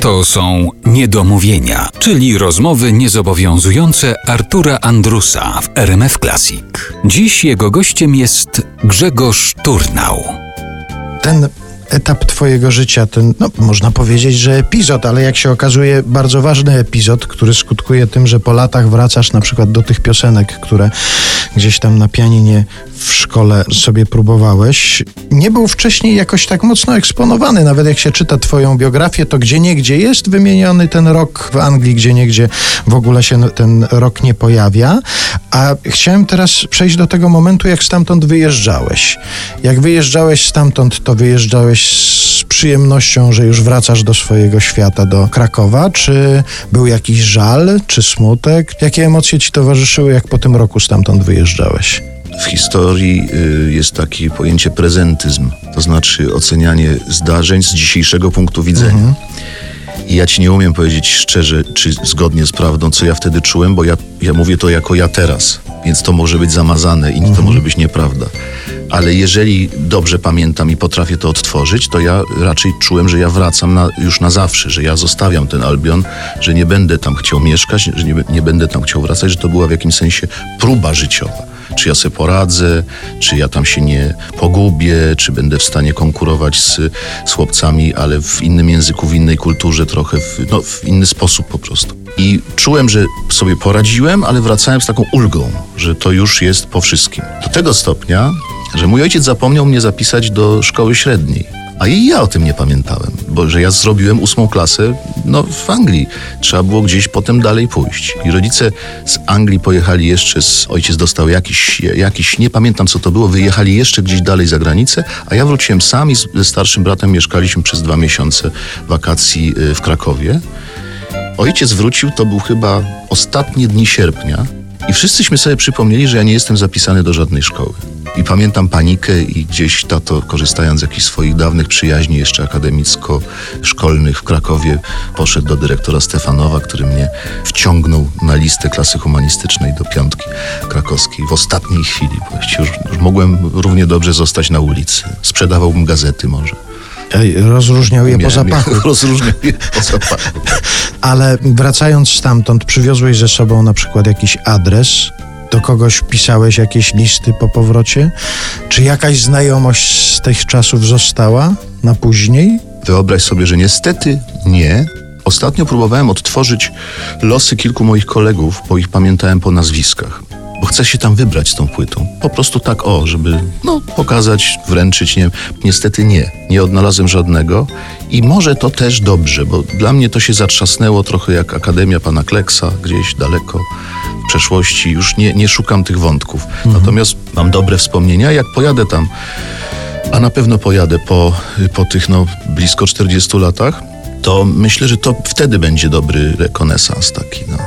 To są niedomówienia, czyli rozmowy niezobowiązujące Artura Andrusa w RMF Classic. Dziś jego gościem jest Grzegorz Turnał. Ten etap Twojego życia, ten, no, można powiedzieć, że epizod, ale jak się okazuje, bardzo ważny epizod, który skutkuje tym, że po latach wracasz na przykład do tych piosenek, które gdzieś tam na pianinie w szkole sobie próbowałeś, nie był wcześniej jakoś tak mocno eksponowany. Nawet jak się czyta Twoją biografię, to gdzie niegdzie jest wymieniony ten rok w Anglii, gdzie niegdzie w ogóle się ten rok nie pojawia. A chciałem teraz przejść do tego momentu, jak stamtąd wyjeżdżałeś. Jak wyjeżdżałeś stamtąd, to wyjeżdżałeś z przyjemnością, że już wracasz do swojego świata, do Krakowa? Czy był jakiś żal, czy smutek? Jakie emocje ci towarzyszyły, jak po tym roku stamtąd wyjeżdżałeś? W historii y, jest takie pojęcie prezentyzm, to znaczy ocenianie zdarzeń z dzisiejszego punktu widzenia. Mhm. I ja ci nie umiem powiedzieć szczerze, czy zgodnie z prawdą, co ja wtedy czułem, bo ja, ja mówię to jako ja teraz, więc to może być zamazane i mhm. to może być nieprawda. Ale jeżeli dobrze pamiętam i potrafię to odtworzyć, to ja raczej czułem, że ja wracam na, już na zawsze, że ja zostawiam ten Albion, że nie będę tam chciał mieszkać, że nie, nie będę tam chciał wracać, że to była w jakimś sensie próba życiowa czy ja sobie poradzę, czy ja tam się nie pogubię, czy będę w stanie konkurować z, z chłopcami, ale w innym języku, w innej kulturze, trochę w, no, w inny sposób po prostu. I czułem, że sobie poradziłem, ale wracałem z taką ulgą, że to już jest po wszystkim. Do tego stopnia, że mój ojciec zapomniał mnie zapisać do szkoły średniej. A i ja o tym nie pamiętałem, bo że ja zrobiłem ósmą klasę no, w Anglii. Trzeba było gdzieś potem dalej pójść. I rodzice z Anglii pojechali jeszcze, z, ojciec dostał jakiś, jakiś, nie pamiętam co to było, wyjechali jeszcze gdzieś dalej za granicę, a ja wróciłem sam i ze starszym bratem mieszkaliśmy przez dwa miesiące wakacji y, w Krakowie. Ojciec wrócił, to był chyba ostatnie dni sierpnia i wszyscyśmy sobie przypomnieli, że ja nie jestem zapisany do żadnej szkoły. I pamiętam panikę i gdzieś tato, korzystając z jakichś swoich dawnych przyjaźni jeszcze akademicko-szkolnych w Krakowie, poszedł do dyrektora Stefanowa, który mnie wciągnął na listę klasy humanistycznej do piątki krakowskiej w ostatniej chwili. Właściwie już, już mogłem równie dobrze zostać na ulicy. Sprzedawałbym gazety może. Rozróżniał je po zapachu. Rozróżniał je po zapachu. Ale wracając stamtąd, przywiozłeś ze sobą na przykład jakiś adres, do kogoś pisałeś jakieś listy po powrocie? Czy jakaś znajomość z tych czasów została na później? Wyobraź sobie, że niestety nie. Ostatnio próbowałem odtworzyć losy kilku moich kolegów, bo ich pamiętałem po nazwiskach. Bo chcę się tam wybrać z tą płytą. Po prostu tak o, żeby no, pokazać, wręczyć. Nie. Niestety nie. Nie odnalazłem żadnego. I może to też dobrze, bo dla mnie to się zatrzasnęło trochę jak Akademia Pana Kleksa, gdzieś daleko przeszłości, już nie, nie szukam tych wątków. Mhm. Natomiast mam dobre wspomnienia, jak pojadę tam, a na pewno pojadę po, po tych no, blisko 40 latach, to myślę, że to wtedy będzie dobry rekonesans taki. No.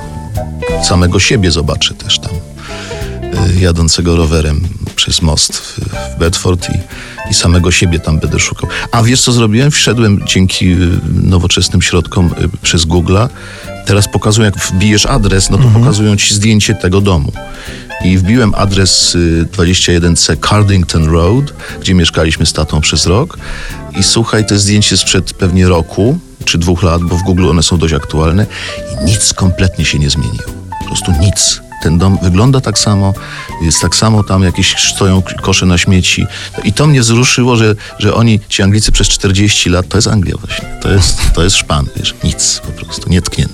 Samego siebie zobaczę też tam, y, jadącego rowerem przez most w, w Bedford i, i samego siebie tam będę szukał. A wiesz co zrobiłem? Wszedłem dzięki y, nowoczesnym środkom y, przez Google'a Teraz pokazują, jak wbijesz adres, no to mhm. pokazują ci zdjęcie tego domu. I wbiłem adres 21C y, Cardington Road, gdzie mieszkaliśmy z tatą przez rok. I słuchaj, to zdjęcie sprzed pewnie roku czy dwóch lat, bo w Google one są dość aktualne. I nic kompletnie się nie zmieniło. Po prostu nic. Ten dom wygląda tak samo, jest tak samo tam jakieś stoją kosze na śmieci. I to mnie wzruszyło, że, że oni, ci Anglicy przez 40 lat, to jest Anglia właśnie. To jest, to jest szpan, wiesz, nic po prostu, nietknięte.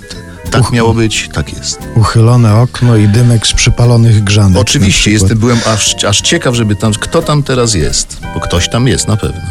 Tak Uch miało być, tak jest. Uchylone okno i dymek z przypalonych grzanek. Oczywiście, jestem, byłem aż, aż ciekaw, żeby tam, kto tam teraz jest, bo ktoś tam jest na pewno.